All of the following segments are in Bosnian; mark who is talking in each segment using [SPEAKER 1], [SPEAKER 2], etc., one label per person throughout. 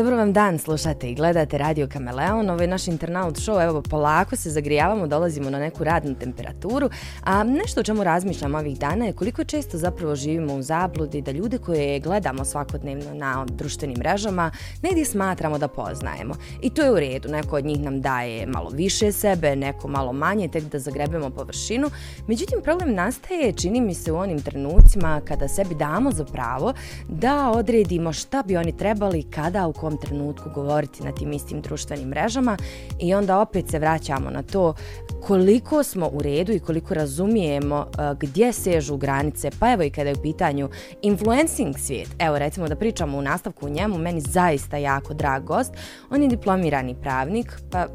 [SPEAKER 1] Dobro vam dan, slušate i gledate Radio Kameleon, ovo je naš internaut show, evo polako se zagrijavamo, dolazimo na neku radnu temperaturu, a nešto o čemu razmišljam ovih dana je koliko često zapravo živimo u zabludi da ljude koje gledamo svakodnevno na društvenim mrežama negdje smatramo da poznajemo. I to je u redu, neko od njih nam daje malo više sebe, neko malo manje, tek da zagrebemo površinu. Međutim, problem nastaje, čini mi se u onim trenucima kada sebi damo za pravo da odredimo šta bi oni trebali kada u kom trenutku govoriti na tim istim društvenim mrežama i onda opet se vraćamo na to koliko smo u redu i koliko razumijemo uh, gdje sežu granice, pa evo i kada je u pitanju influencing svijet. Evo recimo da pričamo u nastavku u njemu, meni zaista jako drag gost. On je diplomirani pravnik, pa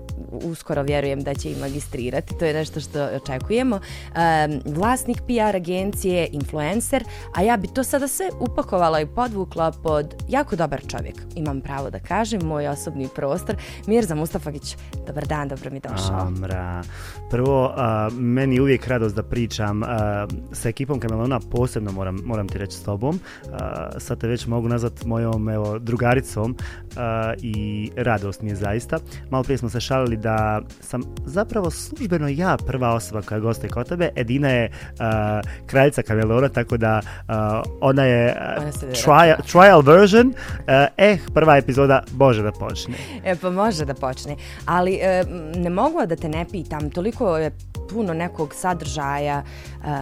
[SPEAKER 1] uskoro vjerujem da će i magistrirati, to je nešto što očekujemo. Um, vlasnik PR agencije, influencer, a ja bi to sada sve upakovala i podvukla pod jako dobar čovjek. Imam pravo da kažem, moj osobni prostor. Mirza Mustafagić, dobar dan, dobro mi došao.
[SPEAKER 2] Amra, prvo, a, meni uvijek radost da pričam a, sa ekipom Kamelona, posebno moram, moram ti reći s tobom. A, sad te već mogu nazvat mojom evo, drugaricom a, i radost mi je zaista. Malo prije smo se šalili da sam zapravo službeno ja prva osoba koja goste kod tebe. Edina je a, kraljica Kamelona, tako da a, ona je a, trial, trial version. A, eh, prva epizoda može da počne.
[SPEAKER 1] E, pa može da počne. Ali e, ne mogu da te ne pitam, toliko je puno nekog sadržaja, e,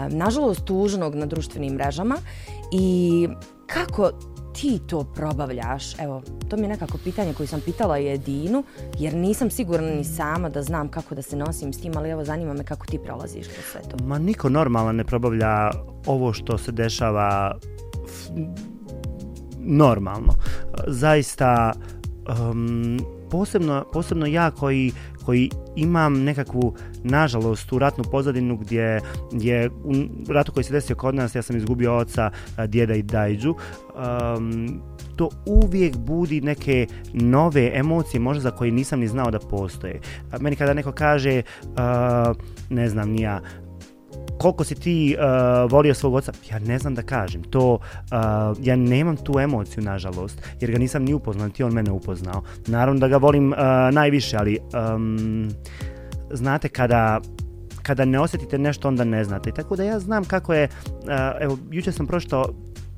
[SPEAKER 1] nažalost tužnog na društvenim mrežama i kako ti to probavljaš? Evo, to mi je nekako pitanje koje sam pitala i Edinu, jer nisam sigurna ni sama da znam kako da se nosim s tim, ali evo, zanima me kako ti prolaziš kroz sve to.
[SPEAKER 2] Ma niko normalan ne probavlja ovo što se dešava normalno. Zaista um, posebno, posebno ja koji, koji imam nekakvu nažalost u ratnu pozadinu gdje je u ratu koji se desio kod nas ja sam izgubio oca, djeda i dajđu um, to uvijek budi neke nove emocije možda za koje nisam ni znao da postoje. Meni kada neko kaže uh, ne znam nija, koliko si ti uh, volio svog oca, ja ne znam da kažem. To, uh, ja nemam tu emociju, nažalost, jer ga nisam ni upoznao, ti on mene upoznao. Naravno da ga volim uh, najviše, ali um, znate kada kada ne osjetite nešto, onda ne znate. Tako da ja znam kako je, uh, evo, juče sam prošao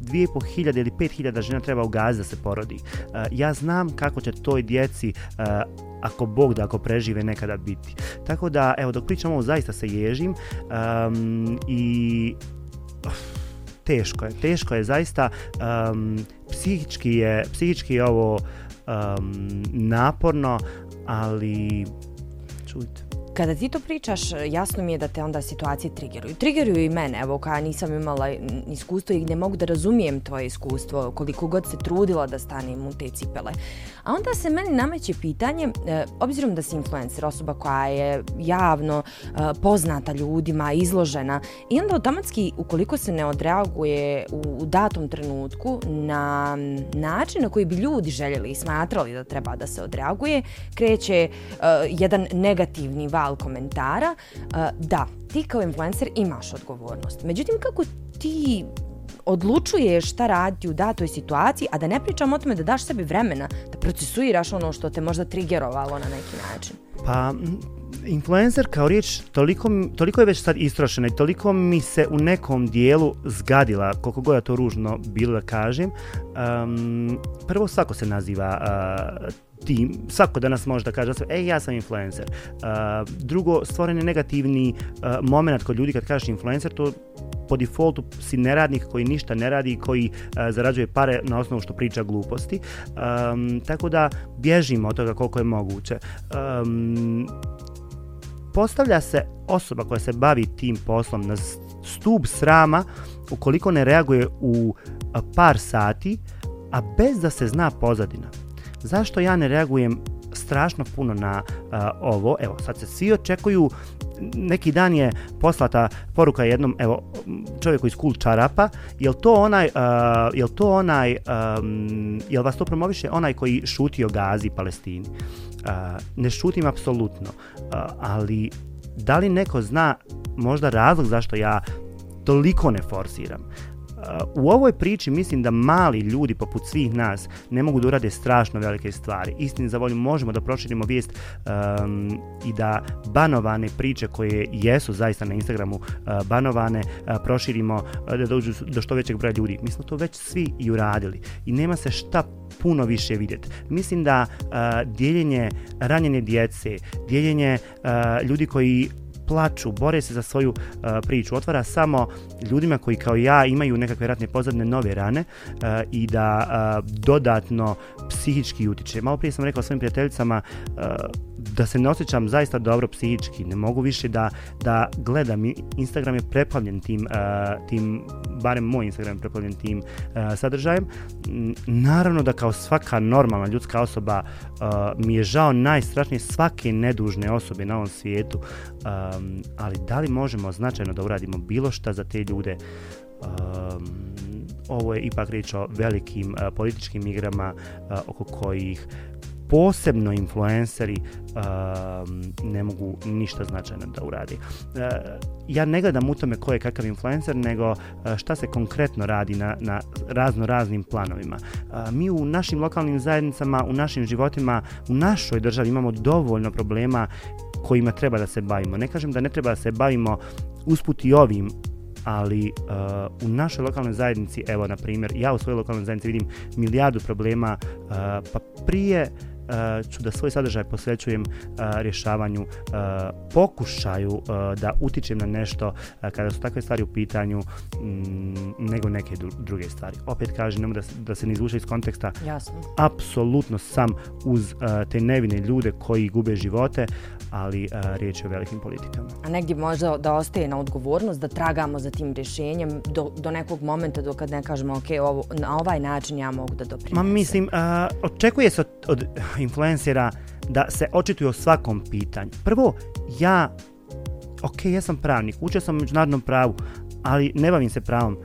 [SPEAKER 2] 2500 ili 5000 žena treba u Gazi da se porodi. Uh, ja znam kako će toj djeci uh, ako Bog da ako prežive nekada biti. Tako da, evo, dok pričam ovo, zaista se ježim um, i oh, teško je, teško je zaista um, psihički je, psihički je ovo um, naporno, ali čujte,
[SPEAKER 1] Kada ti to pričaš, jasno mi je da te onda situacije triggeruju. Triggeruju i mene, evo, kada nisam imala iskustvo i ne mogu da razumijem tvoje iskustvo, koliko god se trudila da stanem u te cipele. A onda se meni nameće pitanje, e, obzirom da si influencer, osoba koja je javno e, poznata ljudima, izložena, i onda automatski, ukoliko se ne odreaguje u, u datom trenutku na način na koji bi ljudi željeli i smatrali da treba da se odreaguje, kreće e, jedan negativni val komentara. E, da, ti kao influencer imaš odgovornost. Međutim, kako ti odlučuješ šta radi u datoj situaciji, a da ne pričam o tome da daš sebi vremena da procesuiraš ono što te možda triggerovalo na neki način.
[SPEAKER 2] Pa, influencer kao riječ toliko, toliko je već sad istrošena i toliko mi se u nekom dijelu zgadila, koliko god to ružno bilo da kažem. Um, prvo svako se naziva uh, tim, svako danas može da kaže da ej, ja sam influencer. Uh, drugo, stvoren je negativni uh, moment kod ljudi kad kažeš influencer, to po defaultu si neradnik koji ništa ne radi, koji uh, zarađuje pare na osnovu što priča gluposti. Um, tako da bježimo od toga koliko je moguće. Um, postavlja se osoba koja se bavi tim poslom na stup srama ukoliko ne reaguje u par sati, a bez da se zna pozadina. Zašto ja ne reagujem strašno puno na uh, ovo. Evo, sad se svi očekuju, neki dan je poslata poruka jednom, evo, čovjeku iz Kul Čarapa, jel to onaj, uh, jel to onaj, um, jel vas to promoviše onaj koji šuti o Gazi Palestini? Uh, ne šutim apsolutno, uh, ali da li neko zna možda razlog zašto ja toliko ne forsiram? U ovoj priči mislim da mali ljudi poput svih nas ne mogu da urade strašno velike stvari. Istini za volju možemo da proširimo vijest um, i da banovane priče koje jesu zaista na Instagramu uh, banovane uh, proširimo uh, da dođu do što većeg broja ljudi. Mi smo to već svi i uradili i nema se šta puno više vidjeti. Mislim da uh, dijeljenje ranjene djece, dijeljenje uh, ljudi koji plaču, bore se za svoju uh, priču, otvara samo ljudima koji kao ja imaju nekakve ratne pozadne nove rane uh, i da uh, dodatno psihički utiče. Malo prije sam rekao svojim prijateljicama uh, da se ne osjećam zaista dobro psihički, ne mogu više da, da gledam. Instagram je preplavljen tim, uh, tim, barem moj Instagram je preplavljen tim uh, sadržajem. Naravno da kao svaka normalna ljudska osoba uh, mi je žao najstrašnije svake nedužne osobe na ovom svijetu, um, ali da li možemo značajno da uradimo bilo šta za te ljude um, ovo je ipak riječ o velikim uh, političkim igrama uh, oko kojih posebno influenceri uh, ne mogu ništa značajno da uradi. Uh, ja ne gledam u tome ko je kakav influencer, nego uh, šta se konkretno radi na, na razno raznim planovima. Uh, mi u našim lokalnim zajednicama, u našim životima, u našoj državi imamo dovoljno problema kojima treba da se bavimo. Ne kažem da ne treba da se bavimo usput i ovim, ali uh, u našoj lokalnoj zajednici, evo na primjer, ja u svojoj lokalnoj zajednici vidim milijardu problema, uh, pa prije uh, ću da svoj sadržaj posvećujem uh, rješavanju uh, pokušaju da utičem na nešto kada su takve stvari u pitanju um, nego neke dru druge stvari. Opet kažem, nemo da, da se ne izvuče iz konteksta.
[SPEAKER 1] Jasno.
[SPEAKER 2] Apsolutno sam uz te nevine ljude koji gube živote, ali riječ je o velikim politikama.
[SPEAKER 1] A negdje možda da ostaje na odgovornost da tragamo za tim rješenjem do, do nekog momenta dok ne kažemo ok, ovo, na ovaj način ja mogu da doprinesem.
[SPEAKER 2] Ma mislim, uh, očekuje se od, od influencera da se očituju o svakom pitanju. Prvo, ja, ok, ja sam pravnik, učio sam međunarodnom pravu, ali ne bavim se pravom.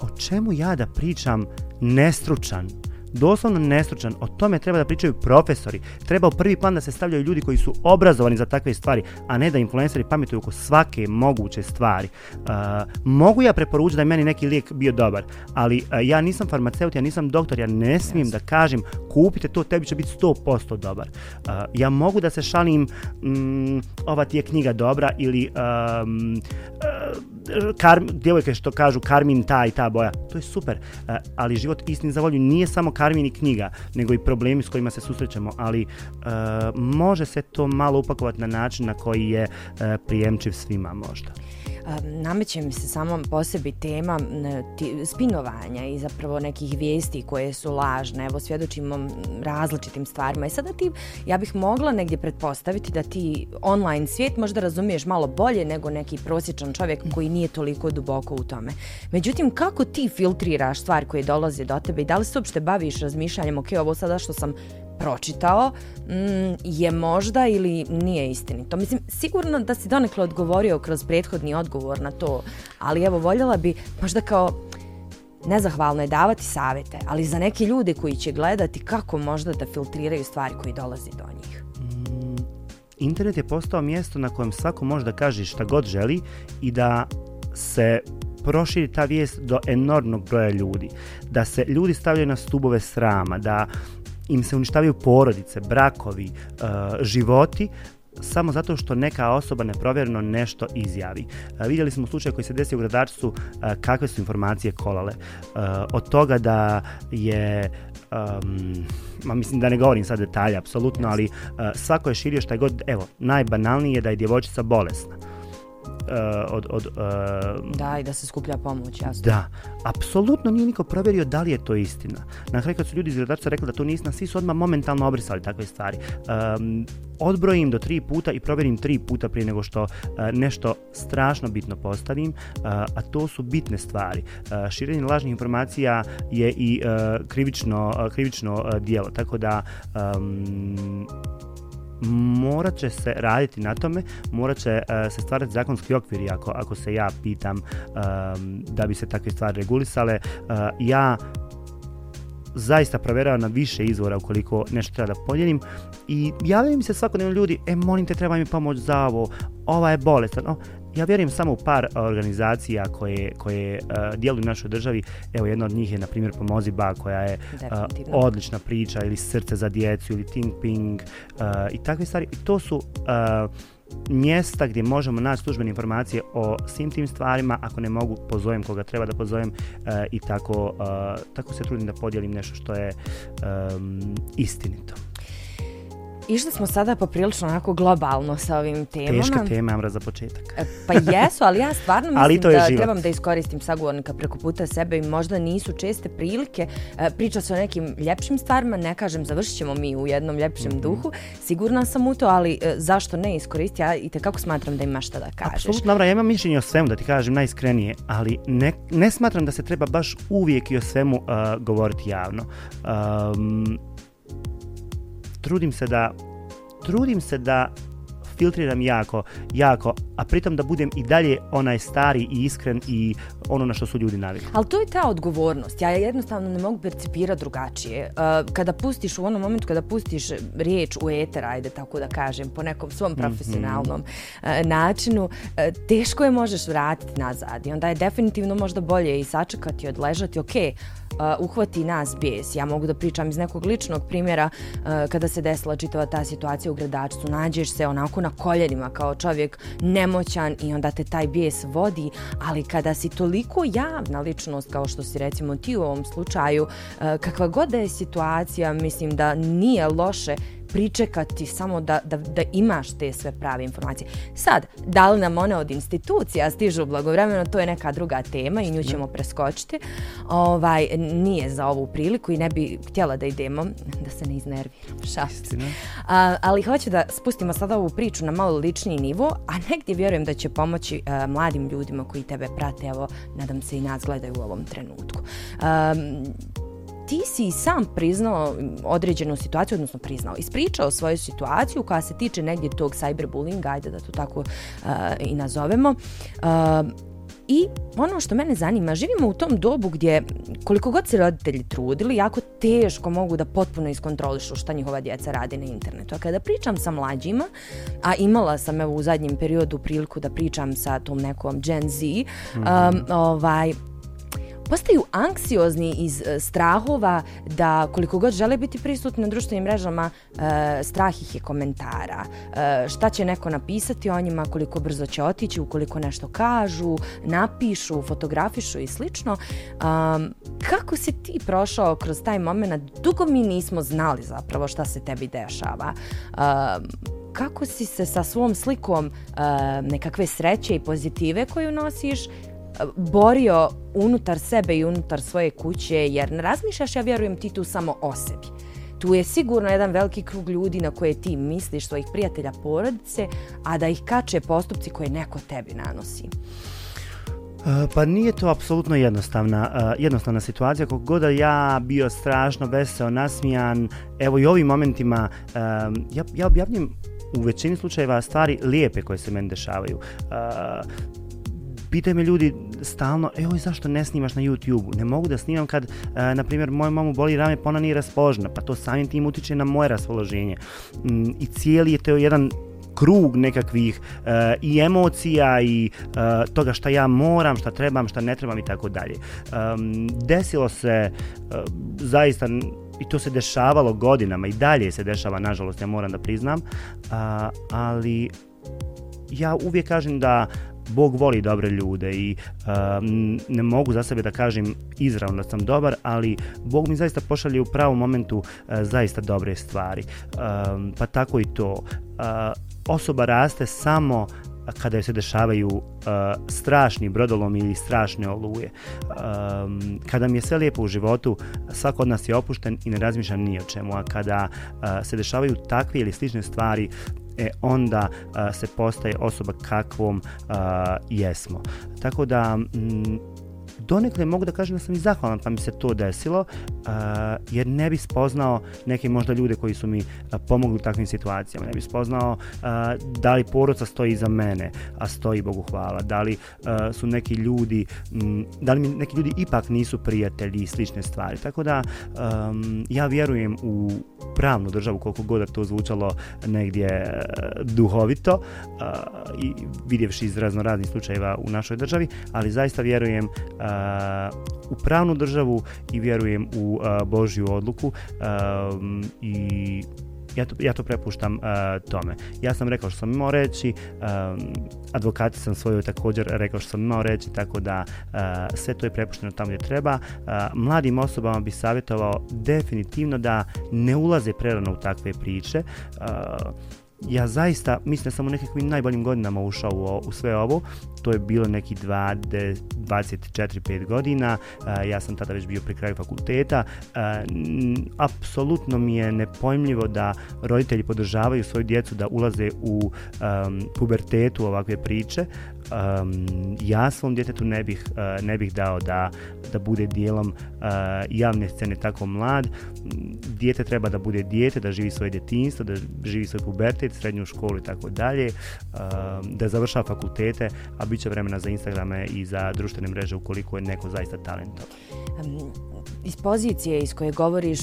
[SPEAKER 2] O čemu ja da pričam nestručan, doslovno nestručan, o tome treba da pričaju profesori. Treba u prvi plan da se stavljaju ljudi koji su obrazovani za takve stvari, a ne da influenceri pametuju oko svake moguće stvari. Uh, mogu ja preporučiti da je meni neki lijek bio dobar, ali uh, ja nisam farmaceut, ja nisam doktor, ja ne smijem yes. da kažem kupite to, tebi će biti 100% dobar. Uh, ja mogu da se šalim mm, ova ti je knjiga dobra ili um, uh, kar, djevojke što kažu karmin ta i ta boja. To je super, uh, ali život istini za volju nije samo karmini knjiga, nego i problemi s kojima se susrećemo, ali e, može se to malo upakovati na način na koji je e, prijemčiv svima možda
[SPEAKER 1] nameće mi se samo posebi tema spinovanja i zapravo nekih vijesti koje su lažne. Evo, svjedočimo različitim stvarima. I sada ti, ja bih mogla negdje pretpostaviti da ti online svijet možda razumiješ malo bolje nego neki prosječan čovjek koji nije toliko duboko u tome. Međutim, kako ti filtriraš stvari koje dolaze do tebe i da li se uopšte baviš razmišljanjem, ok, ovo sada što sam pročitao mm, je možda ili nije istinito. Mislim, sigurno da si donekle odgovorio kroz prethodni odgovor na to, ali evo, voljela bi možda kao nezahvalno je davati savete, ali za neke ljude koji će gledati kako možda da filtriraju stvari koji dolazi do njih. Mm,
[SPEAKER 2] internet je postao mjesto na kojem svako može da kaže šta god želi i da se proširi ta vijest do enormnog broja ljudi. Da se ljudi stavljaju na stubove srama, da im se uništavaju porodice, brakovi, uh, životi, samo zato što neka osoba neprovjereno nešto izjavi. Uh, vidjeli smo slučaj koji se desio u gradačstvu uh, kakve su informacije kolale. Uh, od toga da je um, ma mislim da ne govorim sad detalje apsolutno, ali uh, svako je širio šta je god, evo, najbanalnije je da je djevojčica bolesna. Od, od
[SPEAKER 1] da i da se skuplja pomoć jasno.
[SPEAKER 2] Da apsolutno nije niko provjerio da li je to istina. Na kraju kad su ljudi iz gledača rekli da to nije istina svi su odmah momentalno obrisali takve stvari. Um, odbrojim do tri puta i provjerim tri puta prije nego što uh, nešto strašno bitno postavim, uh, a to su bitne stvari. Uh, širenje lažnih informacija je i uh, krivično, uh, krivično uh, dijelo, tako da um, morat će se raditi na tome, morat će uh, se stvarati zakonski okviri ako, ako se ja pitam um, da bi se takve stvari regulisale. Uh, ja zaista proveravam na više izvora ukoliko nešto treba da podijelim i javljaju mi se svakodnevno ljudi, e molim te treba mi pomoć za ovo, ova je bolestan, no, ja vjerujem samo u par organizacija koje, koje uh, djeluju u našoj državi. Evo, jedna od njih je, na primjer, Pomozi Ba, koja je uh, odlična priča, ili Srce za djecu, ili Think Ping, uh, i takve stvari. I to su uh, mjesta gdje možemo naći službene informacije o svim tim stvarima, ako ne mogu, pozovem koga treba da pozovem uh, i tako, uh, tako se trudim da podijelim nešto što je um, istinito.
[SPEAKER 1] Išli smo sada poprilično onako globalno sa ovim temama.
[SPEAKER 2] Teška tema, Amra, za početak.
[SPEAKER 1] E, pa jesu, ali ja stvarno mislim da život. trebam da iskoristim sagovornika preko puta sebe i možda nisu česte prilike. E, priča se o nekim ljepšim stvarima, ne kažem, završit ćemo mi u jednom ljepšem mm -hmm. duhu. Sigurna sam u to, ali e, zašto ne iskoristiti? Ja i kako smatram da imaš šta da kažeš.
[SPEAKER 2] Apsolutno, Amra, ja imam mišljenje o svemu, da ti kažem najiskrenije, ali ne, ne smatram da se treba baš uvijek i o svemu uh, govoriti javno. Um, trudim se da trudim se da filtriram jako, jako, a pritom da budem i dalje onaj stari i iskren i ono na što su ljudi navikli.
[SPEAKER 1] Ali to je ta odgovornost. Ja jednostavno ne mogu percipirati drugačije. Uh, kada pustiš u onom momentu, kada pustiš riječ u eter, ajde tako da kažem, po nekom svom mhm. profesionalnom mm -hmm. načinu, uh, teško je možeš vratiti nazad. I onda je definitivno možda bolje i sačekati i odležati. Ok, uh, uhvati nas bijes. Ja mogu da pričam iz nekog ličnog primjera uh, kada se desila čitava ta situacija u gradačcu. Nađeš se onako na koljenima kao čovjek nemoćan i onda te taj bijes vodi, ali kada si toliko javna ličnost kao što si recimo ti u ovom slučaju, e, kakva god da je situacija, mislim da nije loše pričekati samo da, da, da imaš te sve prave informacije. Sad, da li nam one od institucija stižu blagovremeno, to je neka druga tema i nju ćemo preskočiti. Ovaj, nije za ovu priliku i ne bi htjela da idemo, da se ne iznerviram, šast. A, ali hoću da spustimo sada ovu priču na malo lični nivo, a negdje vjerujem da će pomoći a, mladim ljudima koji tebe prate, evo, nadam se i nas gledaju u ovom trenutku. Um, ti si sam priznao određenu situaciju, odnosno priznao, ispričao svoju situaciju koja se tiče negdje tog cyberbullyinga, ajde da to tako uh, i nazovemo. Uh, I ono što mene zanima, živimo u tom dobu gdje koliko god se roditelji trudili, jako teško mogu da potpuno iskontrolišu šta njihova djeca radi na internetu. A kada pričam sa mlađima, a imala sam evo u zadnjem periodu priliku da pričam sa tom nekom Gen Z, mm -hmm. um, ovaj, postaju anksiozni iz e, strahova da koliko god žele biti prisutni na društvenim mrežama, e, strah ih je komentara. E, šta će neko napisati o njima, koliko brzo će otići, ukoliko nešto kažu, napišu, fotografišu i slično. Kako si ti prošao kroz taj moment? Dugo mi nismo znali zapravo šta se tebi dešava. Kako si se sa svom slikom e, nekakve sreće i pozitive koju nosiš borio unutar sebe i unutar svoje kuće, jer ne razmišljaš, ja vjerujem, ti tu samo o sebi. Tu je sigurno jedan veliki krug ljudi na koje ti misliš, svojih prijatelja, porodice, a da ih kače postupci koje neko tebi nanosi.
[SPEAKER 2] E, pa nije to apsolutno jednostavna, e, jednostavna situacija. Kako god ja bio strašno veseo, nasmijan, evo i ovim momentima, e, ja, ja objavljam u većini slučajeva stvari lijepe koje se meni dešavaju. Uh, pitaju me ljudi stalno, evo zašto ne snimaš na YouTube-u? Ne mogu da snimam kad, e, na primjer, moju mamu boli rame, pa ona nije raspoložena, pa to samim tim utiče na moje raspoloženje. Mm, I cijeli je to jedan krug nekakvih uh, i emocija i uh, toga šta ja moram, šta trebam, šta ne trebam i tako dalje. Desilo se uh, zaista i to se dešavalo godinama i dalje se dešava, nažalost, ja moram da priznam, a, ali ja uvijek kažem da Bog voli dobre ljude i um, ne mogu za sebe da kažem izravno da sam dobar, ali Bog mi zaista pošalje u pravom momentu uh, zaista dobre stvari. Um, pa tako i to. Uh, osoba raste samo kada joj se dešavaju uh, strašni brodolom ili strašne oluje. Um, kada mi je sve lijepo u životu, svako od nas je opušten i ne razmišlja ni o čemu, a kada uh, se dešavaju takve ili slične stvari, e onda a, se postaje osoba kakvom a, jesmo. Tako da m, donekle mogu da kažem da sam i zahvalan pa mi se to desilo, uh, jer ne bi spoznao neke možda ljude koji su mi uh, pomogli u takvim situacijama. Ne bi spoznao uh, da li poroca stoji iza mene, a stoji Bogu hvala. Da li uh, su neki ljudi, m, da li mi neki ljudi ipak nisu prijatelji i slične stvari. Tako da um, ja vjerujem u pravnu državu koliko god da to zvučalo negdje uh, duhovito uh, i vidjevši iz razno raznih slučajeva u našoj državi, ali zaista vjerujem uh, u pravnu državu i vjerujem u uh, Božju odluku i ja to, ja to prepuštam uh, tome. Ja sam rekao što sam imao reći, um, advokati sam svoju također rekao što sam imao reći, tako da uh, sve to je prepušteno tamo gdje treba. Uh, mladim osobama bi savjetovao definitivno da ne ulaze prerano u takve priče. Uh, ja zaista mislim da sam u nekakvim najboljim godinama ušao u, u sve ovo. To je bilo neki 24-5 godina. Uh, ja sam tada već bio pri kraju fakulteta. Uh, apsolutno mi je nepojmljivo da roditelji podržavaju svoju djecu da ulaze u um, pubertetu ovakve priče um, ja svom djetetu ne bih, uh, ne bih dao da, da bude dijelom uh, javne scene tako mlad. Dijete treba da bude dijete, da živi svoje djetinstvo, da živi svoj pubertet, srednju školu i tako dalje, da završava fakultete, a bit će vremena za Instagrame i za društvene mreže ukoliko je neko zaista talentovan.
[SPEAKER 1] Um, iz pozicije iz koje govoriš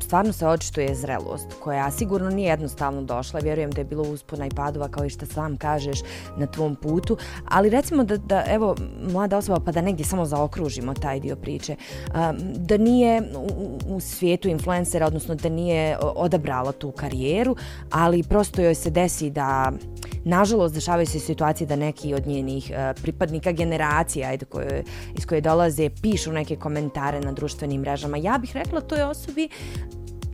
[SPEAKER 1] stvarno se očituje zrelost koja sigurno nije jednostavno došla. Vjerujem da je bilo uspona i padova kao i što sam kažeš na tvom putu. Ali recimo da, da evo mlada osoba pa da negdje samo zaokružimo taj dio priče. Da nije u, u svijetu influencera odnosno da nije odabrala tu karijeru ali prosto joj se desi da nažalost dešavaju se situacije da neki od njenih e, pripadnika generacija ajde, koje, iz koje dolaze pišu neke komentare na društvenim mrežama. Ja bih rekla toj osobi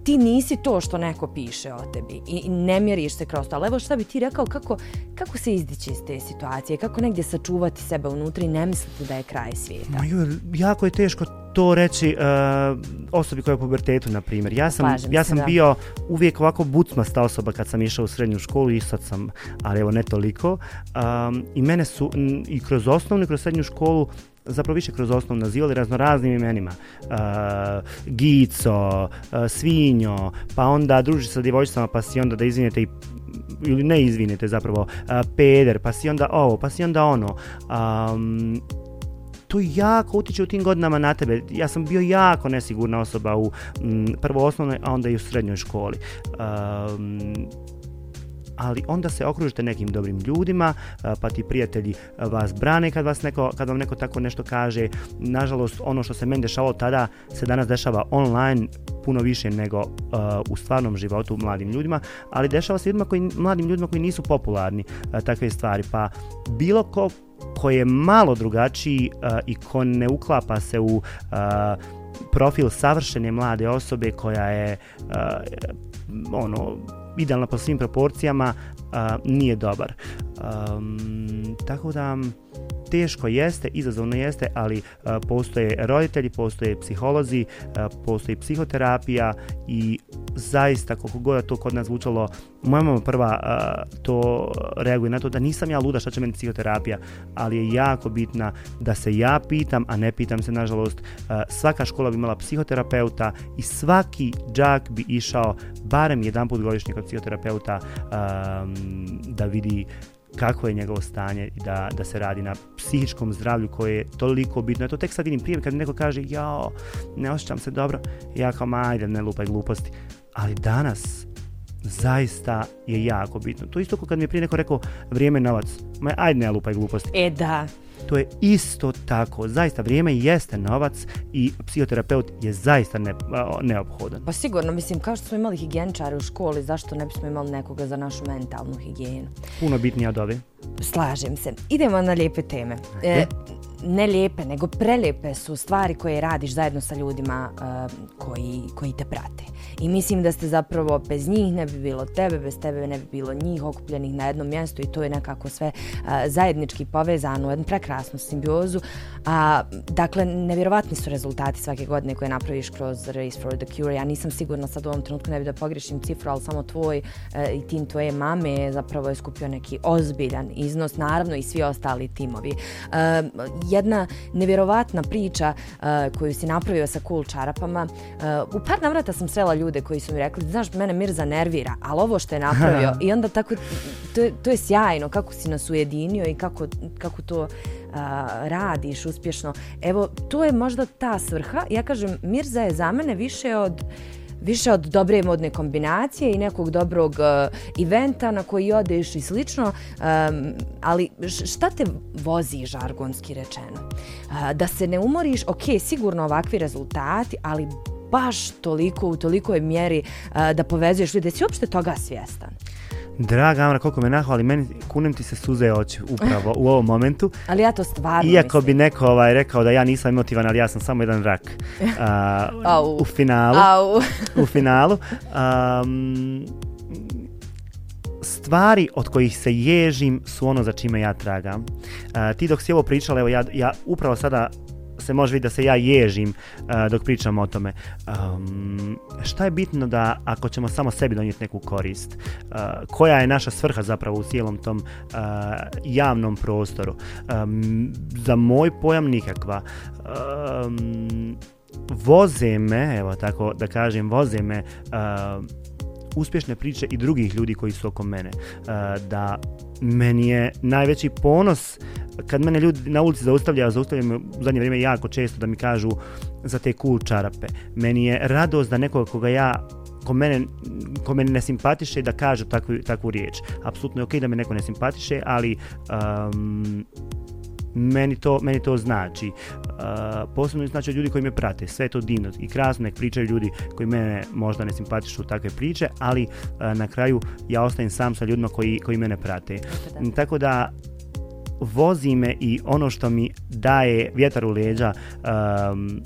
[SPEAKER 1] ti nisi to što neko piše o tebi i ne mjeriš se kroz to. Ali evo šta bi ti rekao, kako, kako se izdići iz te situacije, kako negdje sačuvati sebe unutra i ne misliti da je kraj svijeta?
[SPEAKER 2] Ma ju, jako je teško to reći uh, osobi koja je u pubertetu, na primjer. Ja sam,
[SPEAKER 1] Slažem
[SPEAKER 2] ja
[SPEAKER 1] se,
[SPEAKER 2] sam
[SPEAKER 1] da.
[SPEAKER 2] bio uvijek ovako bucmasta osoba kad sam išao u srednju školu i sad sam, ali evo ne toliko. Um, I mene su m, i kroz osnovnu i kroz srednju školu zapravo više kroz osnovno nazivali raznoraznim imenima. Uh, Gico, uh, Svinjo, pa onda druži sa djevojčicama pa si onda da izvinete i ili ne izvinete zapravo, uh, peder, pa si onda ovo, pa si onda ono. Um, to jako utiče u tim godinama na tebe. Ja sam bio jako nesigurna osoba u m, prvo osnovnoj, a onda i u srednjoj školi. Um, ali onda se okružite nekim dobrim ljudima, pa ti prijatelji vas brane kad, vas neko, kad vam neko tako nešto kaže. Nažalost, ono što se meni dešavalo tada se danas dešava online puno više nego uh, u stvarnom životu mladim ljudima, ali dešava se ljudima koji, mladim ljudima koji nisu popularni uh, takve stvari. Pa bilo ko ko je malo drugačiji uh, i ko ne uklapa se u uh, profil savršene mlade osobe koja je uh, ono idealna po svim proporcijama uh, nije dobar. Um, tako da teško jeste, izazovno jeste, ali e, postoje roditelji, postoje psiholozi, e, postoji psihoterapija i zaista koliko god to kod nas zvučalo, moja mama prva uh, to reaguje na to da nisam ja luda šta će meni psihoterapija, ali je jako bitna da se ja pitam, a ne pitam se nažalost, uh, svaka škola bi imala psihoterapeuta i svaki džak bi išao barem jedan put godišnje kod psihoterapeuta da vidi kako je njegovo stanje i da, da se radi na psihičkom zdravlju koje je toliko bitno. Ja to tek sad vidim prije kad mi neko kaže jao, ne osjećam se dobro, ja kao majde, ajde ne lupaj gluposti. Ali danas zaista je jako bitno. To isto kao kad mi je prije neko rekao vrijeme novac, ma ajde ne lupaj gluposti.
[SPEAKER 1] E da,
[SPEAKER 2] To je isto tako. Zaista vrijeme jeste novac i psihoterapeut je zaista ne, neophodan.
[SPEAKER 1] pa sigurno, mislim, kao što smo imali higijeničare u školi, zašto ne bismo imali nekoga za našu mentalnu higijenu?
[SPEAKER 2] Puno bitnije od ove.
[SPEAKER 1] Slažem se. Idemo na lijepe teme. E, ne lijepe, nego prelijepe su stvari koje radiš zajedno sa ljudima uh, koji, koji te prate. I mislim da ste zapravo bez njih ne bi bilo tebe, bez tebe ne bi bilo njih okupljenih na jednom mjestu i to je nekako sve uh, zajednički povezano u jednu prekrasnu simbiozu. A, dakle, nevjerovatni su rezultati svake godine koje napraviš kroz Race for the Cure. Ja nisam sigurna sad u ovom trenutku ne bi da pogrešim cifru, ali samo tvoj uh, i tim tvoje mame zapravo je skupio neki ozbiljan iznos, naravno i svi ostali timovi. Uh, jedna nevjerovatna priča uh, koju si napravio sa cool čarapama. Uh, u par navrata sam srela ljude koji su mi rekli, znaš, mene Mirza nervira, ali ovo što je napravio, i onda tako, to je, to je sjajno, kako si nas ujedinio i kako, kako to uh, radiš uspješno. Evo, to je možda ta svrha. Ja kažem, Mirza je za mene više od više od dobre modne kombinacije i nekog dobrog uh, eventa na koji odeš i slično, um, ali šta te vozi žargonski rečeno? Uh, da se ne umoriš, ok, sigurno ovakvi rezultati, ali baš toliko, u tolikoj mjeri uh, da povezuješ ljude, da si uopšte toga svjestan?
[SPEAKER 2] Draga Amra, koliko me nahvali, meni kunem ti se suze oči upravo u ovom momentu.
[SPEAKER 1] ali ja to stvarno
[SPEAKER 2] Iako mislim. bi neko ovaj, rekao da ja nisam emotivan, ali ja sam samo jedan rak uh, u finalu.
[SPEAKER 1] Au.
[SPEAKER 2] u finalu. Um, stvari od kojih se ježim su ono za čime ja tragam. Uh, ti dok si ovo pričala, evo ja, ja upravo sada se može vidjeti da se ja ježim uh, dok pričam o tome. Um, šta je bitno da ako ćemo samo sebi donijeti neku korist, uh, koja je naša svrha zapravo u cijelom tom uh, javnom prostoru? Um, za moj pojam nikakva. Um, voze me, evo tako da kažem, voze me uh, uspješne priče i drugih ljudi koji su oko mene. Uh, da meni je najveći ponos kad mene ljudi na ulici zaustavljaju, zaustavljaju me u zadnje vrijeme jako često da mi kažu za te cool čarape. Meni je radost da nekoga koga ja ko mene, ko mene ne simpatiše da kaže takvu, takvu riječ. Apsolutno je okej okay da me neko ne simpatiše, ali um, meni to, meni to znači. Uh, posebno znači od ljudi koji me prate. Sve to divno i krasno, nek pričaju ljudi koji mene možda ne simpatišu takve priče, ali uh, na kraju ja ostajem sam sa ljudima koji, koji mene prate. Tako da vozi me i ono što mi daje vjetar u leđa um,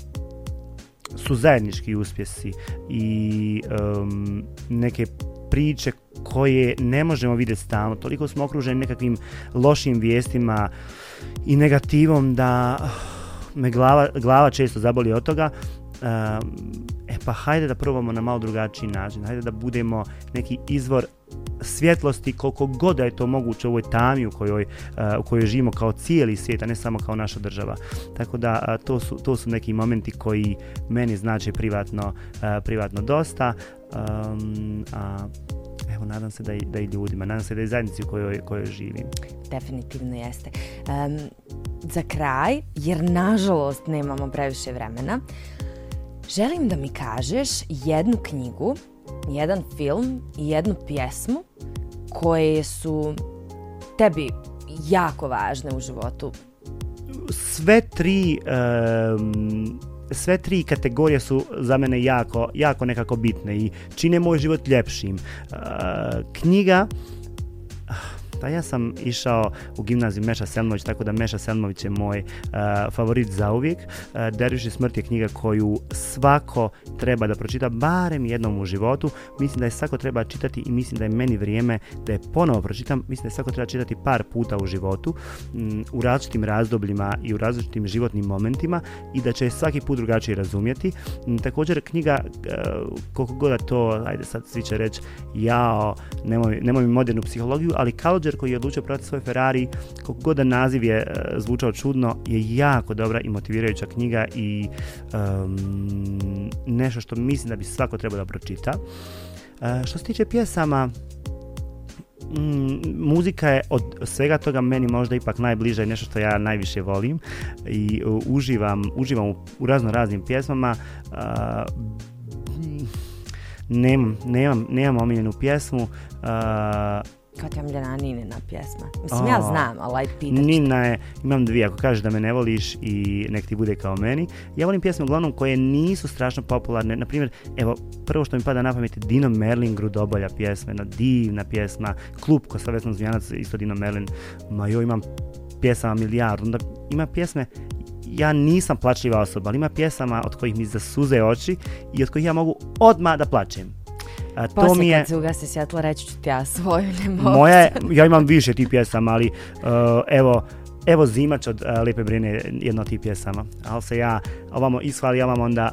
[SPEAKER 2] su zajednički uspjesi i um, neke priče koje ne možemo vidjeti stalno. Toliko smo okruženi nekakvim lošim vijestima i negativom da ah, me glava, glava često zaboli od toga. Um, e pa hajde da probamo na malo drugačiji način. Hajde da budemo neki izvor svjetlosti koliko god je to moguće u ovoj tami u kojoj, eh, u kojoj živimo kao cijeli svijet, a ne samo kao naša država. Tako da eh, to, su, to su neki momenti koji meni znači privatno, eh, privatno dosta. Um, a, evo, nadam se da i, da i ljudima, nadam se da i zajednici u kojoj, kojoj živim.
[SPEAKER 1] Definitivno jeste. Um, za kraj, jer nažalost nemamo previše vremena, želim da mi kažeš jednu knjigu jedan film i jednu pjesmu koje su tebi jako važne u životu?
[SPEAKER 2] Sve tri um, sve tri kategorije su za mene jako, jako nekako bitne i čine moj život ljepšim. Uh, knjiga Pa ja sam išao u gimnaziju Meša Selmović, tako da Meša Selmović je moj uh, favorit za uvijek. Eh, uh, Derviš smrt je knjiga koju svako treba da pročita barem jednom u životu. Mislim da je svako treba čitati i mislim da je meni vrijeme da je ponovo pročitam. Mislim da je svako treba čitati par puta u životu, um, u različitim razdobljima i u različitim životnim momentima i da će svaki put drugačije razumjeti. Um, također knjiga, uh, koliko god to, ajde sad svi će reći, jao, nemoj, nemoj mi modernu psihologiju, ali Kalođer koji je odlučio prodati svoj Ferrari, koliko god naziv je e, zvučao čudno, je jako dobra i motivirajuća knjiga i um, nešto što mislim da bi svako trebao da pročita. Uh, što se tiče pjesama, Mm, muzika je od svega toga meni možda ipak najbliža i nešto što ja najviše volim i uh, uživam, uživam u, u razno raznim pjesmama uh, nemam, nemam, nemam omiljenu pjesmu uh,
[SPEAKER 1] Kao ti omiljena Ninina pjesma. Mislim, ja
[SPEAKER 2] O,
[SPEAKER 1] znam, ali aj pitat ću.
[SPEAKER 2] Nina je, imam dvije, ako kažeš da me ne voliš i nek ti bude kao meni. Ja volim pjesme uglavnom koje nisu strašno popularne. Naprimjer, evo, prvo što mi pada na pamet je Dino Merlin Grudobolja pjesma, jedna divna pjesma. Klub ko sa Vesnom Zvijanac, isto Dino Merlin. Ma joj, imam pjesama milijardu. Onda ima pjesme ja nisam plačljiva osoba, ali ima pjesama od kojih mi zasuze oči i od kojih ja mogu odmah da plačem. A, to
[SPEAKER 1] Poslije
[SPEAKER 2] mi je...
[SPEAKER 1] kad se ugasi svjetlo, reći ću ti ja svoju, mogu.
[SPEAKER 2] Moja je, ja imam više tih pjesama, ali uh, evo, evo Zimač od uh, Lijepe Brine je jedna od tih pjesama. Ali se ja ovamo ishvali, ja vam onda...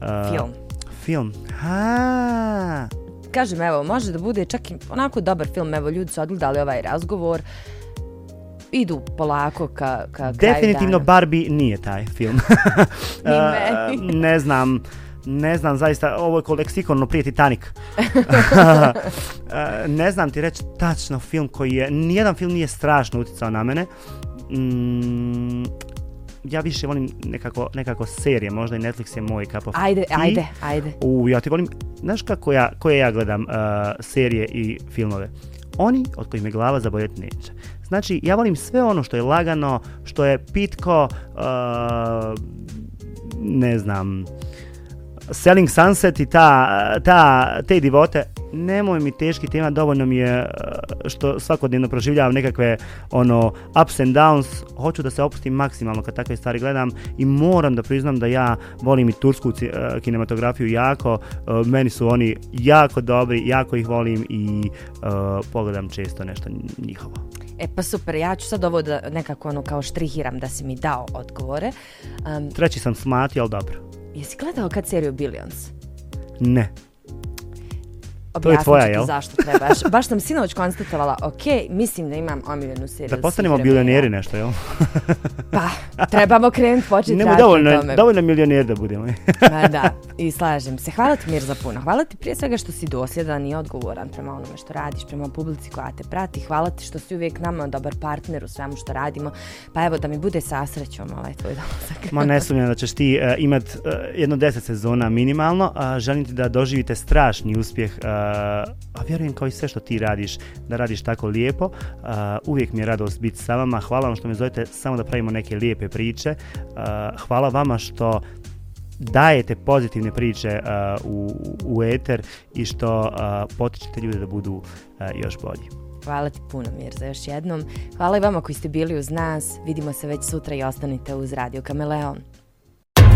[SPEAKER 2] uh,
[SPEAKER 1] Film.
[SPEAKER 2] Film. Ha.
[SPEAKER 1] Kažem, evo, može da bude čak i onako dobar film, evo, ljudi su odgledali ovaj razgovor, idu polako ka, ka kraju
[SPEAKER 2] Definitivno
[SPEAKER 1] dana.
[SPEAKER 2] Barbie nije taj film.
[SPEAKER 1] Ni
[SPEAKER 2] Uh, ne znam, ne znam zaista, ovo je ko leksikonno prije Titanic. Uh, ne znam ti reći tačno film koji je, nijedan film nije strašno utjecao na mene. Mm, ja više volim nekako, nekako serije, možda i Netflix je moj cup of
[SPEAKER 1] Ajde,
[SPEAKER 2] tea.
[SPEAKER 1] ajde, ajde.
[SPEAKER 2] U, ja ti volim, znaš kako ja, koje ja gledam uh, serije i filmove? Oni od kojih me glava zaboljeti neće. Znači, ja volim sve ono što je lagano, što je pitko, uh, ne znam, Selling Sunset i ta, ta, te divote, nemoj mi teški tema, dovoljno mi je uh, što svakodnevno proživljavam nekakve ono ups and downs, hoću da se opustim maksimalno kad takve stvari gledam i moram da priznam da ja volim i tursku uh, kinematografiju jako, uh, meni su oni jako dobri, jako ih volim i uh, pogledam često nešto njihovo.
[SPEAKER 1] E pa super, ja ću sad ovo da nekako ono kao štrihiram da si mi dao odgovore. Um,
[SPEAKER 2] Treći sam smatio, ali dobro
[SPEAKER 1] jesi gledao kad seriju Billions?
[SPEAKER 2] Ne je
[SPEAKER 1] Objasnit
[SPEAKER 2] tvoja,
[SPEAKER 1] ću ti zašto trebaš. Baš sam sinoć konstatovala, ok, mislim da imam omiljenu seriju
[SPEAKER 2] Da postanemo bilioneri nešto, jel?
[SPEAKER 1] Pa, trebamo krenuti početi
[SPEAKER 2] Nemo
[SPEAKER 1] raditi
[SPEAKER 2] dovoljno,
[SPEAKER 1] tome.
[SPEAKER 2] dovoljno milioneri da budemo.
[SPEAKER 1] Ma da, i slažem se. Hvala ti Mirza puno. Hvala ti prije svega što si dosljedan i odgovoran prema onome što radiš, prema publici koja te prati. Hvala ti što si uvijek nama dobar partner u svemu što radimo. Pa evo da mi bude sasrećom ovaj tvoj dolazak.
[SPEAKER 2] Ma ne sumnjam da ćeš ti uh, imat uh, jedno deset sezona minimalno, a želim ti da doživite strašni uspjeh, uh, a vjerujem kao i sve što ti radiš, da radiš tako lijepo. A, uvijek mi je radost biti sa vama, hvala vam što me zovete samo da pravimo neke lijepe priče. A, hvala vama što dajete pozitivne priče uh, u, u eter i što uh, potičete ljude da budu uh, još bolji.
[SPEAKER 1] Hvala ti puno Mirza još jednom. Hvala i vama koji ste bili uz nas. Vidimo se već sutra i ostanite uz Radio Kameleon.